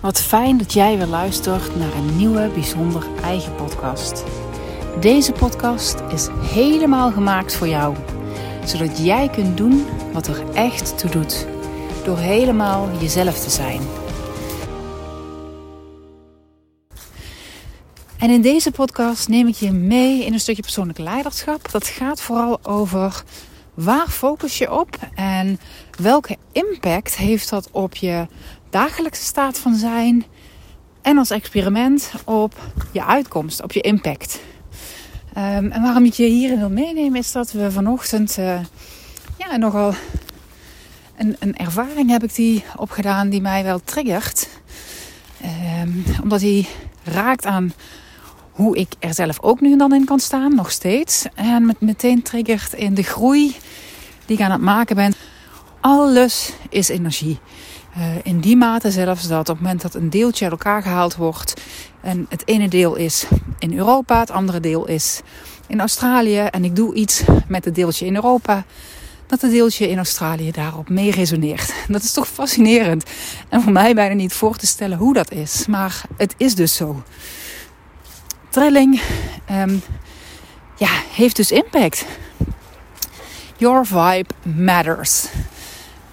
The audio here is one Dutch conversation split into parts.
Wat fijn dat jij weer luistert naar een nieuwe bijzonder eigen podcast. Deze podcast is helemaal gemaakt voor jou, zodat jij kunt doen wat er echt toe doet, door helemaal jezelf te zijn. En in deze podcast neem ik je mee in een stukje persoonlijk leiderschap. Dat gaat vooral over waar focus je op en welke impact heeft dat op je dagelijkse staat van zijn en als experiment op je uitkomst, op je impact. Um, en waarom ik je hierin wil meenemen is dat we vanochtend uh, ja, nogal een, een, ervaring heb ik die opgedaan die mij wel triggert. Um, omdat die raakt aan hoe ik er zelf ook nu en dan in kan staan, nog steeds. En met meteen triggert in de groei die ik aan het maken ben. Alles is energie. Uh, in die mate zelfs dat op het moment dat een deeltje uit elkaar gehaald wordt. En het ene deel is in Europa, het andere deel is in Australië. En ik doe iets met het deeltje in Europa. Dat het deeltje in Australië daarop mee resoneert. Dat is toch fascinerend. En voor mij bijna niet voor te stellen hoe dat is. Maar het is dus zo. Trilling um, ja, heeft dus impact. Your vibe matters.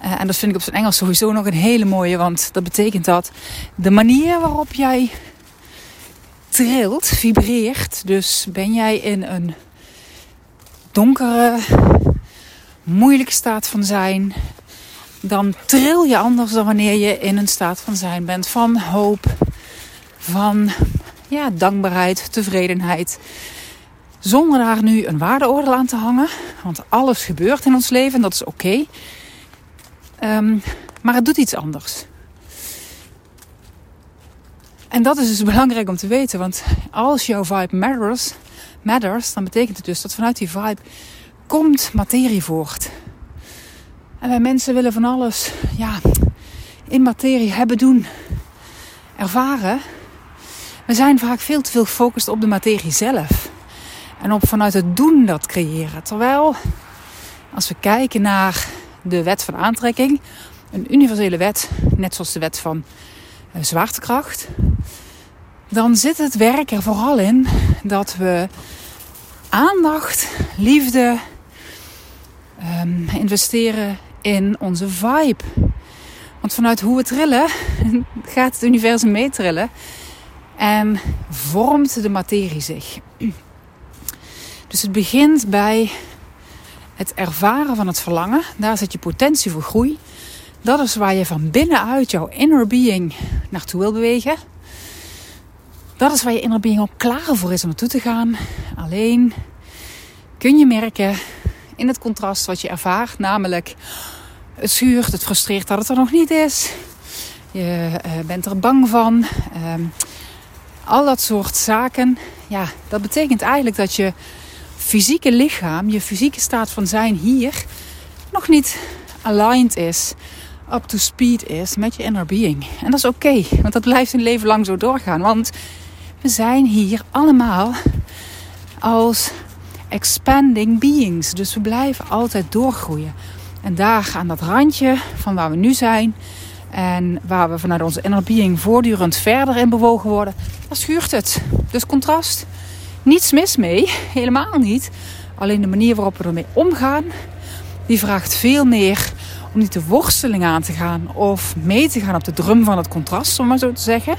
Uh, en dat vind ik op zijn Engels sowieso nog een hele mooie, want dat betekent dat de manier waarop jij trilt, vibreert. Dus ben jij in een donkere, moeilijke staat van zijn, dan tril je anders dan wanneer je in een staat van zijn bent van hoop, van ja, dankbaarheid, tevredenheid. Zonder daar nu een waardeoordeel aan te hangen. Want alles gebeurt in ons leven en dat is oké. Um, maar het doet iets anders. En dat is dus belangrijk om te weten. Want als jouw vibe matters, matters dan betekent het dus dat vanuit die vibe komt materie voort. En wij mensen willen van alles ja, in materie hebben, doen, ervaren. We zijn vaak veel te veel gefocust op de materie zelf. En op vanuit het doen dat creëren. Terwijl, als we kijken naar de wet van aantrekking, een universele wet, net zoals de wet van uh, zwaartekracht, dan zit het werk er vooral in dat we aandacht, liefde um, investeren in onze vibe. Want vanuit hoe we trillen, gaat het universum meetrillen en vormt de materie zich. Dus het begint bij het ervaren van het verlangen. Daar zit je potentie voor groei. Dat is waar je van binnenuit jouw inner being naartoe wil bewegen. Dat is waar je inner being ook klaar voor is om naartoe te gaan. Alleen kun je merken in het contrast wat je ervaart, namelijk het schuurt, het frustreert dat het er nog niet is. Je uh, bent er bang van. Uh, al dat soort zaken. Ja, dat betekent eigenlijk dat je fysieke lichaam, je fysieke staat van zijn hier, nog niet aligned is, up to speed is met je inner being. En dat is oké, want dat blijft een leven lang zo doorgaan. Want we zijn hier allemaal als expanding beings. Dus we blijven altijd doorgroeien. En daar aan dat randje van waar we nu zijn. En waar we vanuit onze inner being voortdurend verder in bewogen worden. Daar schuurt het. Dus contrast niets mis mee, helemaal niet. Alleen de manier waarop we ermee omgaan, die vraagt veel meer om niet de worsteling aan te gaan of mee te gaan op de drum van het contrast, om maar zo te zeggen.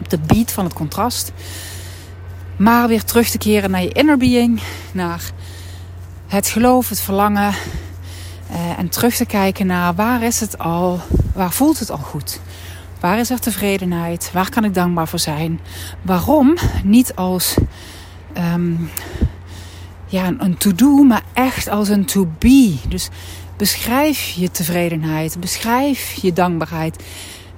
Op de beat van het contrast. Maar weer terug te keren naar je inner being, naar het geloof, het verlangen. Eh, en terug te kijken naar waar is het al, waar voelt het al goed? Waar is er tevredenheid? Waar kan ik dankbaar voor zijn? Waarom? Niet als um, ja, een to-do, maar echt als een to-be. Dus beschrijf je tevredenheid, beschrijf je dankbaarheid.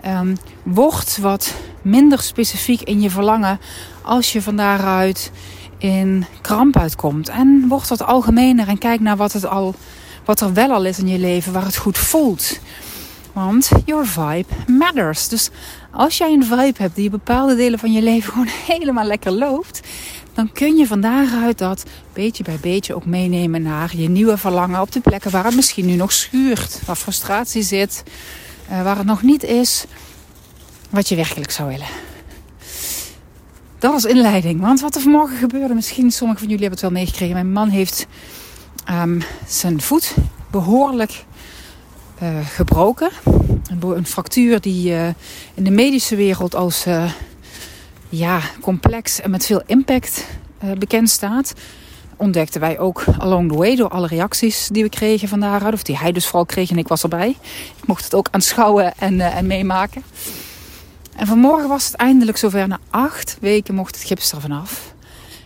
Um, word wat minder specifiek in je verlangen als je van daaruit in kramp uitkomt. En word wat algemener en kijk naar wat, het al, wat er wel al is in je leven, waar het goed voelt. Want your vibe matters. Dus als jij een vibe hebt die bepaalde delen van je leven gewoon helemaal lekker loopt, dan kun je van daaruit dat beetje bij beetje ook meenemen naar je nieuwe verlangen op de plekken waar het misschien nu nog schuurt, waar frustratie zit, uh, waar het nog niet is. wat je werkelijk zou willen. Dat was inleiding. Want wat er vanmorgen gebeurde, misschien sommigen van jullie hebben het wel meegekregen. Mijn man heeft um, zijn voet behoorlijk uh, gebroken. Een, een, fractuur die uh, in de medische wereld als uh, ja, complex en met veel impact bekend staat. Ontdekten wij ook along the way door alle reacties die we kregen van daaruit. Of die hij dus vooral kreeg en ik was erbij. Ik mocht het ook aanschouwen en, en meemaken. En vanmorgen was het eindelijk zover. Na acht weken mocht het gips er vanaf.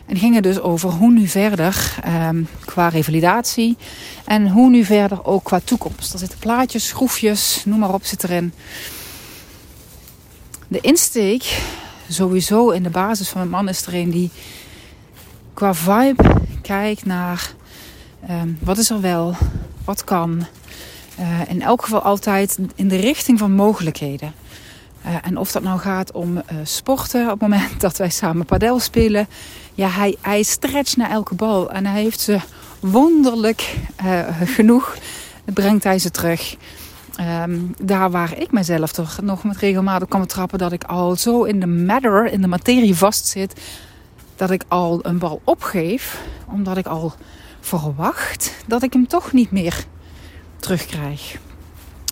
En ging het dus over hoe nu verder um, qua revalidatie. En hoe nu verder ook qua toekomst. Er zitten plaatjes, schroefjes, noem maar op, zit erin. De insteek, sowieso in de basis van mijn man, is er een die qua vibe kijkt naar um, wat is er wel, wat kan. Uh, in elk geval altijd in de richting van mogelijkheden. Uh, en of dat nou gaat om uh, sporten op het moment dat wij samen padel spelen. Ja, hij, hij stretcht naar elke bal. En hij heeft ze wonderlijk uh, genoeg. Brengt hij ze terug. Um, daar waar ik mezelf toch nog met regelmatig kan trappen. Dat ik al zo in de matter, in de materie vastzit. Dat ik al een bal opgeef. Omdat ik al verwacht dat ik hem toch niet meer terugkrijg.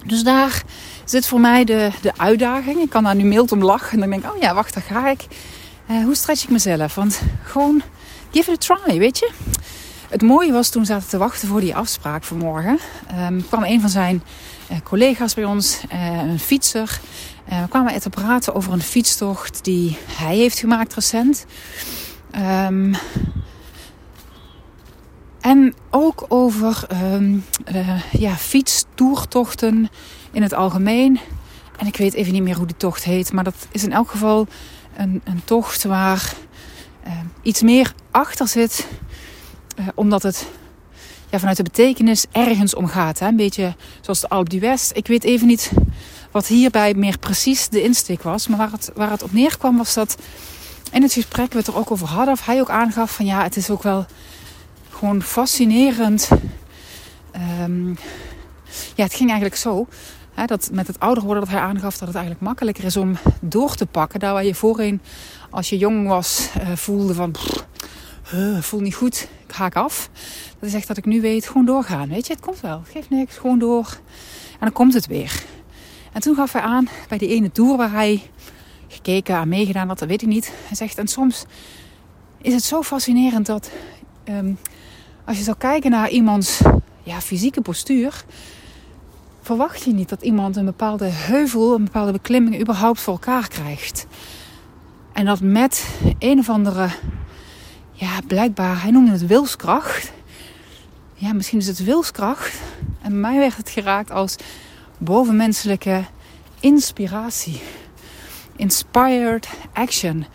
Dus daar zit voor mij de, de uitdaging. Ik kan daar nu mild om lachen. En dan denk ik, oh ja, wacht, daar ga ik. Uh, hoe stretch ik mezelf? Want gewoon, give it a try, weet je. Het mooie was toen we zaten te wachten voor die afspraak vanmorgen. Um, kwam een van zijn uh, collega's bij ons, uh, een fietser. we kwamen te praten over een fietstocht die hij heeft gemaakt recent. Um, en ook over um, ja, fietstoertochten in het algemeen. En ik weet even niet meer hoe die tocht heet. Maar dat is in elk geval een, een tocht waar uh, iets meer achter zit. Uh, omdat het ja, vanuit de betekenis ergens om gaat. Hè? Een beetje zoals de Alp West. Ik weet even niet wat hierbij meer precies de insteek was. Maar waar het, waar het op neerkwam was dat in het gesprek we het er ook over hadden. Of hij ook aangaf van ja, het is ook wel gewoon fascinerend. Um, ja, het ging eigenlijk zo dat met het ouder worden dat hij aangaf dat het eigenlijk makkelijker is om door te pakken. Daar waar je voorheen, als je jong was, uh, voelde van... Uh, voel niet goed, ik haak af. Dat is echt dat ik nu weet, gewoon doorgaan. Weet je, het komt wel. Het geeft niks, gewoon door. En dan komt het weer. En toen gaf hij aan, bij die ene tour waar hij gekeken en meegedaan had, dat weet ik niet. Hij zegt, en soms is het zo fascinerend dat... Um, als je zou kijken naar iemands ja, fysieke postuur verwacht je niet dat iemand een bepaalde heuvel, een bepaalde beklimming überhaupt voor elkaar krijgt. En dat met een of andere, ja, blijkbaar, hij noemde het wilskracht. Ja, misschien is het wilskracht. En bij mij werd het geraakt als bovenmenselijke inspiratie. Inspired action.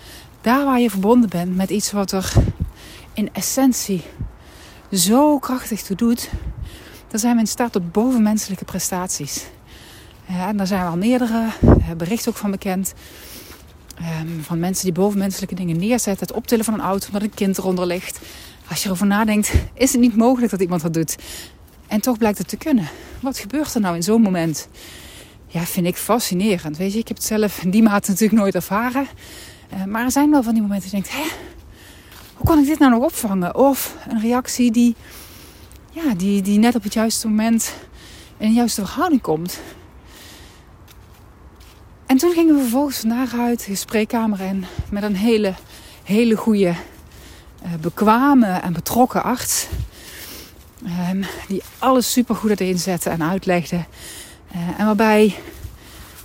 Daar waar je verbonden bent met iets wat er in essentie zo krachtig toe doet dan zijn we in staat tot bovenmenselijke prestaties. En daar zijn al meerdere berichten ook van bekend. Um, van mensen die bovenmenselijke dingen neerzetten. Het optillen van een auto omdat een kind eronder ligt. Als je erover nadenkt, is het niet mogelijk dat iemand dat doet. En toch blijkt het te kunnen. Wat gebeurt er nou in zo'n moment? Ja, vind ik fascinerend. Weet je, ik heb het zelf in die mate natuurlijk nooit ervaren. Uh, maar er zijn wel van die momenten dat je denkt, hè, hoe kan ik dit nou nog opvangen? Of een reactie die ja, die, die net op het juiste moment in de juiste verhouding komt. En toen gingen we vervolgens vandaag uit de spreekkamer in met een hele, hele goede, uh, bekwame en betrokken arts. Um, die alles super goed had inzetten en uitlegde. Uh, en waarbij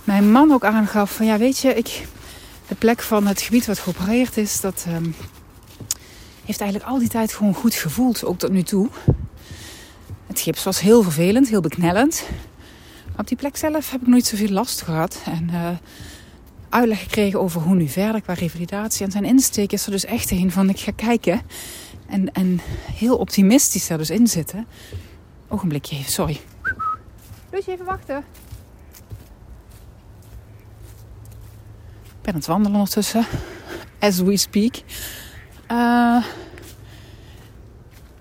mijn man ook aangaf van ja weet je, ik, de plek van het gebied wat geopereerd is, dat um, heeft eigenlijk al die tijd gewoon goed gevoeld, ook tot nu toe. Het gips was heel vervelend, heel beknellend. Op die plek zelf heb ik nooit zoveel last gehad. En uh, uitleg gekregen over hoe nu verder qua revalidatie. En zijn insteek is er dus echt een van ik ga kijken. En, en heel optimistisch daar dus in zitten. Ogenblikje even, sorry. Lucie, even wachten. Ik ben aan het wandelen ondertussen. As we speak. Uh,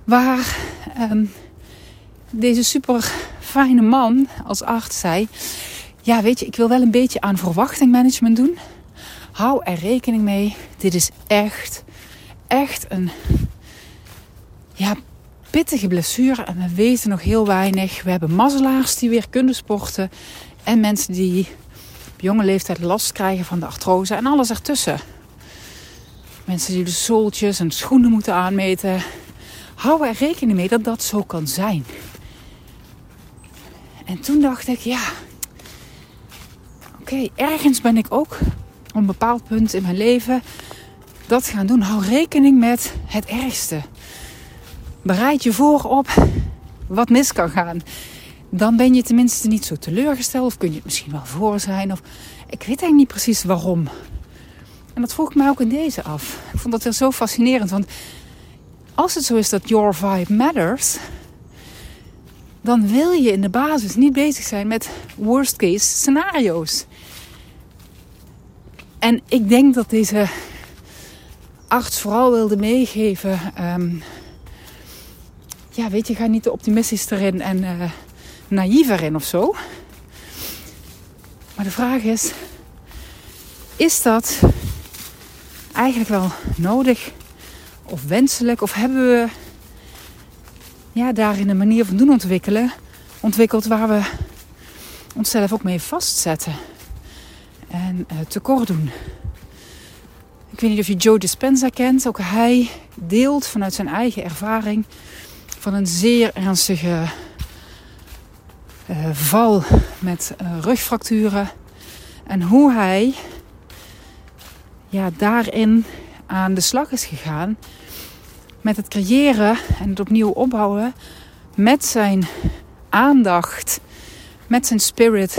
waar... Um, deze super fijne man als arts zei: ja, weet je, ik wil wel een beetje aan verwachtingmanagement doen. Hou er rekening mee. Dit is echt, echt een ja, pittige blessure. En we weten nog heel weinig. We hebben mazzelaars die weer kunnen sporten. En mensen die op jonge leeftijd last krijgen van de artrose. En alles ertussen. Mensen die de zooltjes en schoenen moeten aanmeten. Hou er rekening mee dat dat zo kan zijn. En toen dacht ik, ja, oké, ergens ben ik ook op een bepaald punt in mijn leven dat gaan doen. Hou rekening met het ergste. Bereid je voor op wat mis kan gaan. Dan ben je tenminste niet zo teleurgesteld. Of kun je het misschien wel voor zijn. Of ik weet eigenlijk niet precies waarom. En dat vroeg ik mij ook in deze af. Ik vond dat weer zo fascinerend. Want als het zo is dat your vibe matters, dan wil je in de basis niet bezig zijn met worst case scenario's. En ik denk dat deze arts vooral wilde meegeven. Ehm, ja, weet je, ga niet te optimistisch erin en uh, naïef erin of zo. Maar de vraag is: is dat eigenlijk wel nodig of wenselijk? Of hebben we ja, daarin een manier van doen ontwikkelen, ontwikkeld waar we onszelf ook mee vastzetten en uh, tekort doen? Ik weet niet of je Joe Dispenza kent. Ook hij deelt vanuit zijn eigen ervaring van een zeer ernstige uh, val met uh, rugfracturen. En hoe hij ja, daarin aan de slag is gegaan met het creëren en het opnieuw opbouwen met zijn aandacht, met zijn spirit,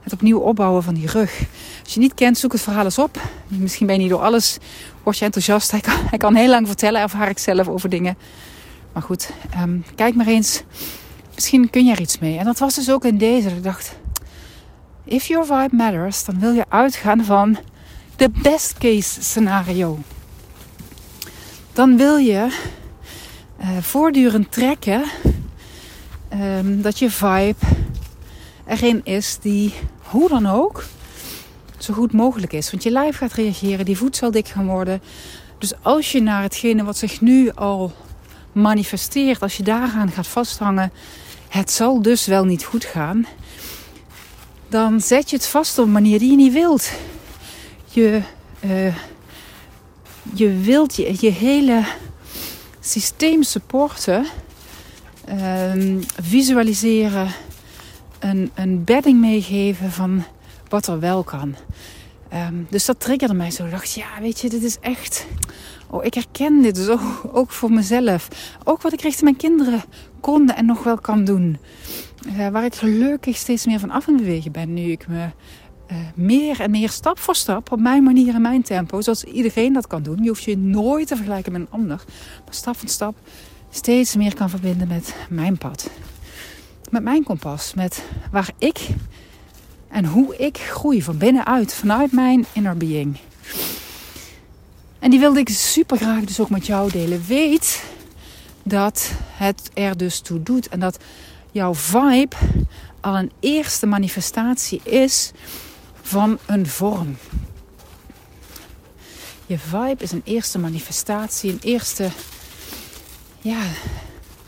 het opnieuw opbouwen van die rug. Als je niet kent, zoek het verhaal eens op. Misschien ben je niet door alles, word je enthousiast. Hij kan, heel lang vertellen, ervaar ik zelf over dingen. Maar goed, um, kijk maar eens. Misschien kun je er iets mee. En dat was dus ook in deze. Ik dacht, if your vibe matters, dan wil je uitgaan van de best case scenario. Dan wil je uh, voortdurend trekken um, dat je vibe erin is die hoe dan ook zo goed mogelijk is. Want je lijf gaat reageren, die voet zal dik gaan worden. Dus als je naar hetgene wat zich nu al manifesteert, als je daaraan gaat vasthangen, het zal dus wel niet goed gaan, dan zet je het vast op een manier die je niet wilt. Je, uh, je wilt je, hele systeem supporten, uh, visualiseren, een, een bedding meegeven van wat er wel kan. Um, dus dat triggerde mij zo. Ik dacht, ja, weet je, dit is echt. Oh, ik herken dit zo ook voor mezelf. Ook wat ik richting mijn kinderen kon en nog wel kan doen. Uh, waar ik gelukkig steeds meer van af aan bewegen ben. Nu ik me uh, meer en meer stap voor stap op mijn manier en mijn tempo, zoals iedereen dat kan doen. Je hoeft je nooit te vergelijken met een ander, maar stap voor stap steeds meer kan verbinden met mijn pad. Met mijn kompas, met waar ik en hoe ik groei van binnenuit, vanuit mijn inner being. En die wilde ik super graag dus ook met jou delen. Weet dat het er dus toe doet en dat jouw vibe al een eerste manifestatie is van een vorm. Je vibe is een eerste manifestatie, een eerste ja,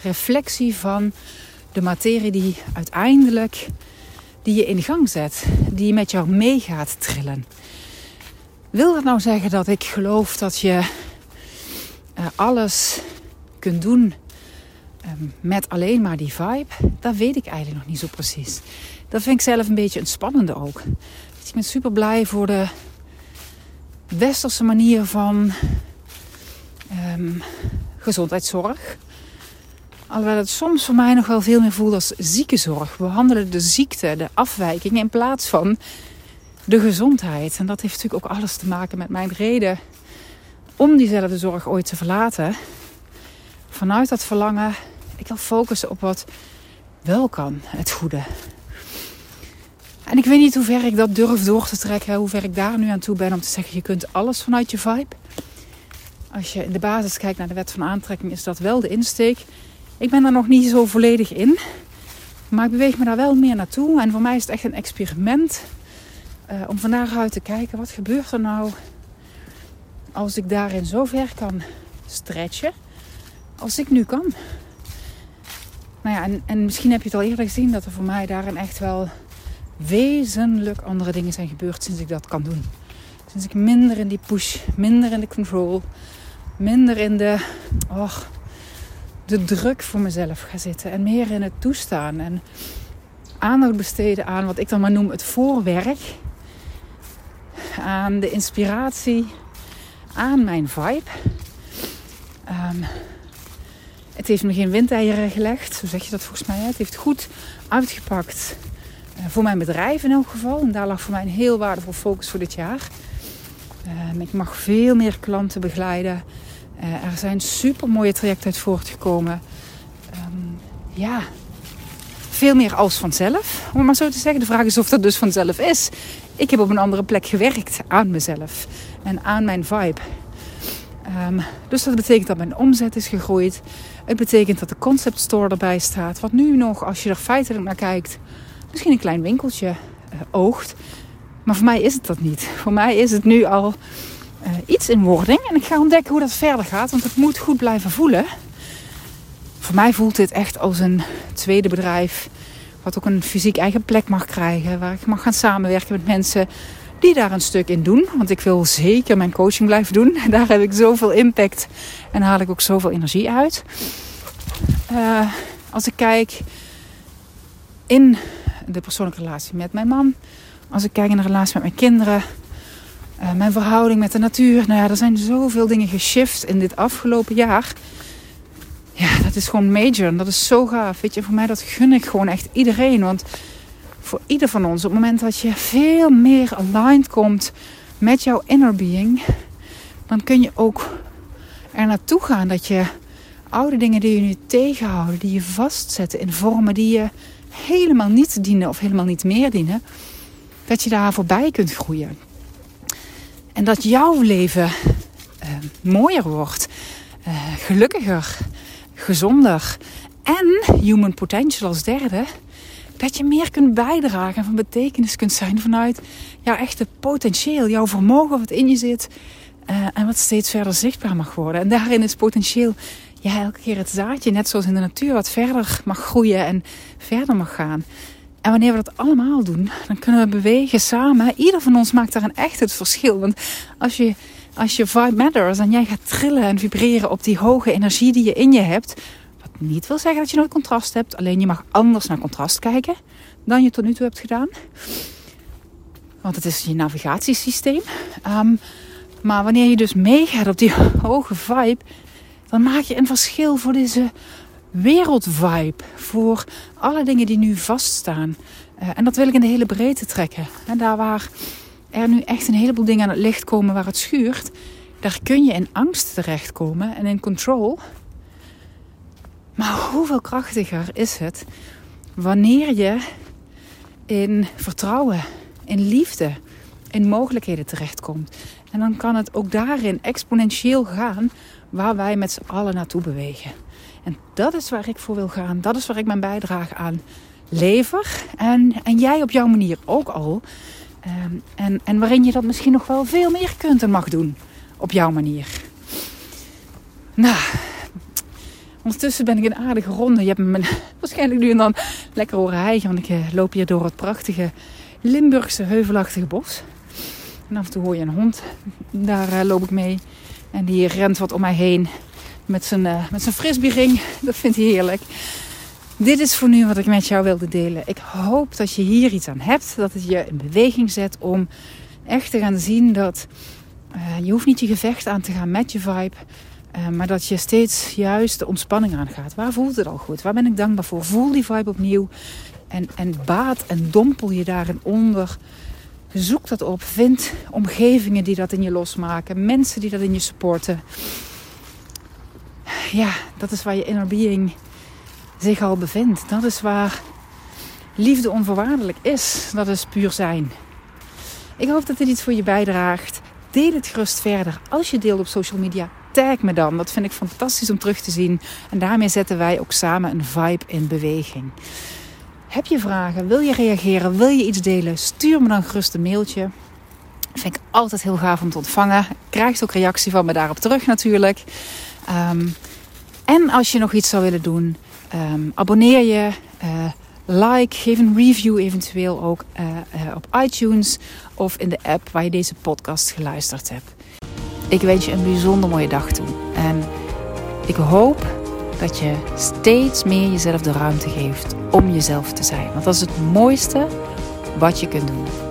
reflectie van de materie die uiteindelijk die je in gang zet, die met jou mee gaat trillen. Wil dat nou zeggen dat ik geloof dat je uh, alles kunt doen um, met alleen maar die vibe? Dat weet ik eigenlijk nog niet zo precies. Dat vind ik zelf een beetje een spannende ook. Ik ben super blij voor de westerse manier van um, gezondheidszorg. Alhoewel het soms voor mij nog wel veel meer voelt als ziekenzorg. We behandelen de ziekte, de afwijking in plaats van de gezondheid. En dat heeft natuurlijk ook alles te maken met mijn reden om diezelfde zorg ooit te verlaten. Vanuit dat verlangen, ik wil focussen op wat wel kan, het goede. En ik weet niet hoe ver ik dat durf door te trekken, hoe ver ik daar nu aan toe ben om te zeggen: je kunt alles vanuit je vibe. Als je in de basis kijkt naar de wet van aantrekking, is dat wel de insteek. Ik ben er nog niet zo volledig in. Maar ik beweeg me daar wel meer naartoe. En voor mij is het echt een experiment. Uh, om van daaruit te kijken, wat gebeurt er nou als ik daarin zo ver kan stretchen als ik nu kan. Nou ja, en, en misschien heb je het al eerder gezien dat er voor mij daarin echt wel wezenlijk andere dingen zijn gebeurd sinds ik dat kan doen. Sinds ik minder in die push, minder in de control, minder in de, oh, de druk voor mezelf ga zitten en meer in het toestaan en aandacht besteden aan wat ik dan maar noem het voorwerk, aan de inspiratie, aan mijn vibe. Um, het heeft me geen windeieren gelegd, zo zeg je dat volgens mij. Het heeft goed uitgepakt voor mijn bedrijf in elk geval. En daar lag voor mij een heel waardevol focus voor dit jaar. Uh, ik mag veel meer klanten begeleiden. Uh, er zijn super mooie trajecten uit voortgekomen. Um, ja, veel meer als vanzelf, om maar zo te zeggen. De vraag is of dat dus vanzelf is. Ik heb op een andere plek gewerkt aan mezelf en aan mijn vibe. Um, dus dat betekent dat mijn omzet is gegroeid. Het betekent dat de concept store erbij staat. Wat nu nog, als je er feitelijk naar kijkt, misschien een klein winkeltje uh, oogt. Maar voor mij is het dat niet. Voor mij is het nu al uh, iets in wording. En ik ga ontdekken hoe dat verder gaat. Want het moet goed blijven voelen. Voor mij voelt dit echt als een tweede bedrijf. Wat ook een fysiek eigen plek mag krijgen. Waar ik mag gaan samenwerken met mensen die daar een stuk in doen. Want ik wil zeker mijn coaching blijven doen. Daar heb ik zoveel impact en haal ik ook zoveel energie uit. Uh, als ik kijk in de persoonlijke relatie met mijn man. Als ik kijk in de relatie met mijn kinderen. Uh, mijn verhouding met de natuur. Nou ja, er zijn zoveel dingen geshift in dit afgelopen jaar. Ja, dat is gewoon major. En dat is zo gaaf. Weet je, voor mij dat gun ik gewoon echt iedereen. Want voor ieder van ons. Op het moment dat je veel meer aligned komt met jouw inner being, dan kun je ook er naartoe gaan dat je oude dingen die je nu tegenhouden, die je vastzetten in vormen die je helemaal niet dienen of helemaal niet meer dienen, dat je daar voorbij kunt groeien. En dat jouw leven uh, mooier wordt, uh, gelukkiger, gezonder en human potential als derde dat je meer kunt bijdragen en van betekenis kunt zijn vanuit jouw echte potentieel, jouw vermogen wat in je zit uh, en wat steeds verder zichtbaar mag worden. En daarin is potentieel ja, elke keer het zaadje, net zoals in de natuur, wat verder mag groeien en verder mag gaan. En wanneer we dat allemaal doen, dan kunnen we bewegen samen. Ieder van ons maakt daarin echt het verschil. Want als je, als je vibe matters en jij gaat trillen en vibreren op die hoge energie die je in je hebt, niet wil zeggen dat je nooit contrast hebt. Alleen je mag anders naar contrast kijken dan je tot nu toe hebt gedaan. Want het is je navigatiesysteem. Um, maar wanneer je dus meegaat op die hoge vibe, dan maak je een verschil voor deze wereldvibe. Voor alle dingen die nu vaststaan. Uh, en dat wil ik in de hele breedte trekken. En daar waar er nu echt een heleboel dingen aan het licht komen waar het schuurt, daar kun je in angst terechtkomen en in control. Maar hoeveel krachtiger is het wanneer je in vertrouwen, in liefde, in mogelijkheden terechtkomt. En dan kan het ook daarin exponentieel gaan waar wij met z'n allen naartoe bewegen. En dat is waar ik voor wil gaan. Dat is waar ik mijn bijdrage aan lever. En, en jij op jouw manier ook al. Um, en, en waarin je dat misschien nog wel veel meer kunt en mag doen. Op jouw manier. Nou, Ondertussen ben ik een aardige ronde. Je hebt me waarschijnlijk nu en dan lekker horen hijgen. Want ik eh, loop hier door het prachtige Limburgse heuvelachtige bos. En af en toe hoor je een hond. Daar uh, loop ik mee. En die rent wat om mij heen. Met zijn, uh, met zijn. Dat vindt hij heerlijk. Dit is voor nu wat ik met jou wilde delen. Ik hoop dat je hier iets aan hebt. Dat het je in beweging zet om echt te gaan zien dat... Uh, je hoeft niet je gevecht aan te gaan met je vibe. Uh, maar dat je steeds juist de ontspanning aangaat. Waar voelt het al goed? Waar ben ik dankbaar voor? Voel die vibe opnieuw. En, en baat en dompel je daarin onder. Zoek dat op. Vind omgevingen die dat in je losmaken. Mensen die dat in je supporten. Ja, dat is waar je inner being zich al bevindt. Dat is waar liefde onvoorwaardelijk is. Dat is puur zijn. Ik hoop dat dit iets voor je bijdraagt. Deel het gerust verder. Als je deelt op social media, tag me dan. Dat vind ik fantastisch om terug te zien. En daarmee zetten wij ook samen een vibe in beweging. Heb je vragen? Wil je reageren? Wil je iets delen? Stuur me dan gerust een mailtje. Vind ik altijd heel gaaf om te ontvangen. Krijgt ook reactie van me daarop terug natuurlijk. Ehm, en als je nog iets zou willen doen, ehm, abonneer je. Uh, like, geef een review eventueel ook uh, uh, op iTunes of in de app waar je deze podcast geluisterd hebt. Ik wens je een bijzonder mooie dag toe. En ik hoop dat je steeds meer jezelf de ruimte geeft om jezelf te zijn. Want dat is het mooiste wat je kunt doen.